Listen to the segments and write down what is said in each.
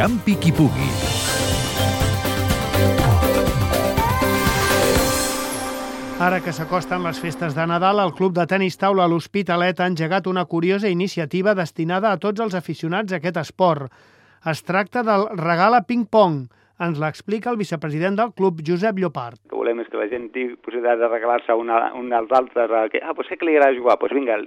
Campi qui pugui. Ara que s'acosten les festes de Nadal, el Club de Tenis Taula a l'Hospitalet ha engegat una curiosa iniciativa destinada a tots els aficionats a aquest esport. Es tracta del Regala Ping Pong, ens l'explica el vicepresident del club, Josep Llopart. El que volem és que la gent tingui possibilitat de regalar-se una, un als altres. Que, ah, doncs sé que li agrada jugar, doncs vinga,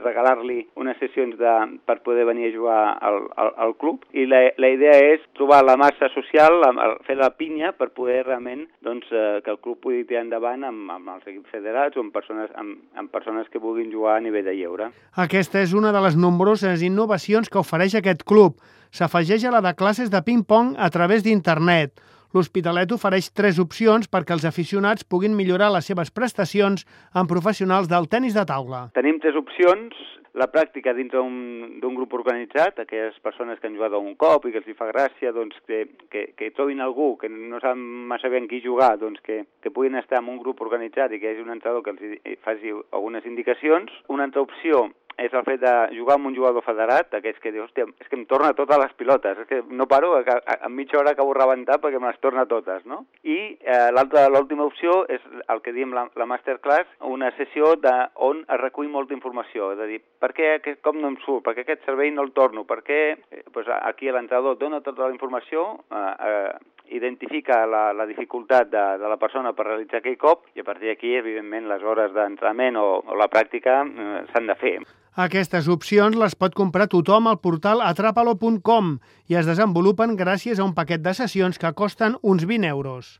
regalar-li unes sessions de, per poder venir a jugar al, al, al club. I la, la idea és trobar la massa social, fer la pinya per poder realment doncs, eh, que el club pugui tirar endavant amb, amb els equips federats o amb persones, amb, amb persones que vulguin jugar a nivell de lleure. Aquesta és una de les nombroses innovacions que ofereix aquest club s'afegeix a la de classes de ping-pong a través d'internet. L'Hospitalet ofereix tres opcions perquè els aficionats puguin millorar les seves prestacions amb professionals del tennis de taula. Tenim tres opcions. La pràctica dins d'un grup organitzat, aquelles persones que han jugat un cop i que els hi fa gràcia doncs, que, que, que trobin algú que no saben massa bé en qui jugar, doncs, que, que puguin estar en un grup organitzat i que hi hagi un entrenador que els faci algunes indicacions. Una altra opció és el fet de jugar amb un jugador federat, d'aquests que dius, hòstia, és que em torna totes les pilotes, és que no paro, que en mitja hora acabo rebentar perquè me les torna totes, no? I eh, l'última opció és el que diem la, la masterclass, una sessió de, on es recull molta informació, és a dir, per què aquest cop no em surt, per què aquest servei no el torno, per què... Eh, pues aquí l'entrenador dona tota la informació, eh, eh, identifica la, la dificultat de, de la persona per realitzar aquell cop i a partir d'aquí, evidentment, les hores d'entrenament o, o la pràctica eh, s'han de fer. Aquestes opcions les pot comprar tothom al portal atrapalo.com i es desenvolupen gràcies a un paquet de sessions que costen uns 20 euros.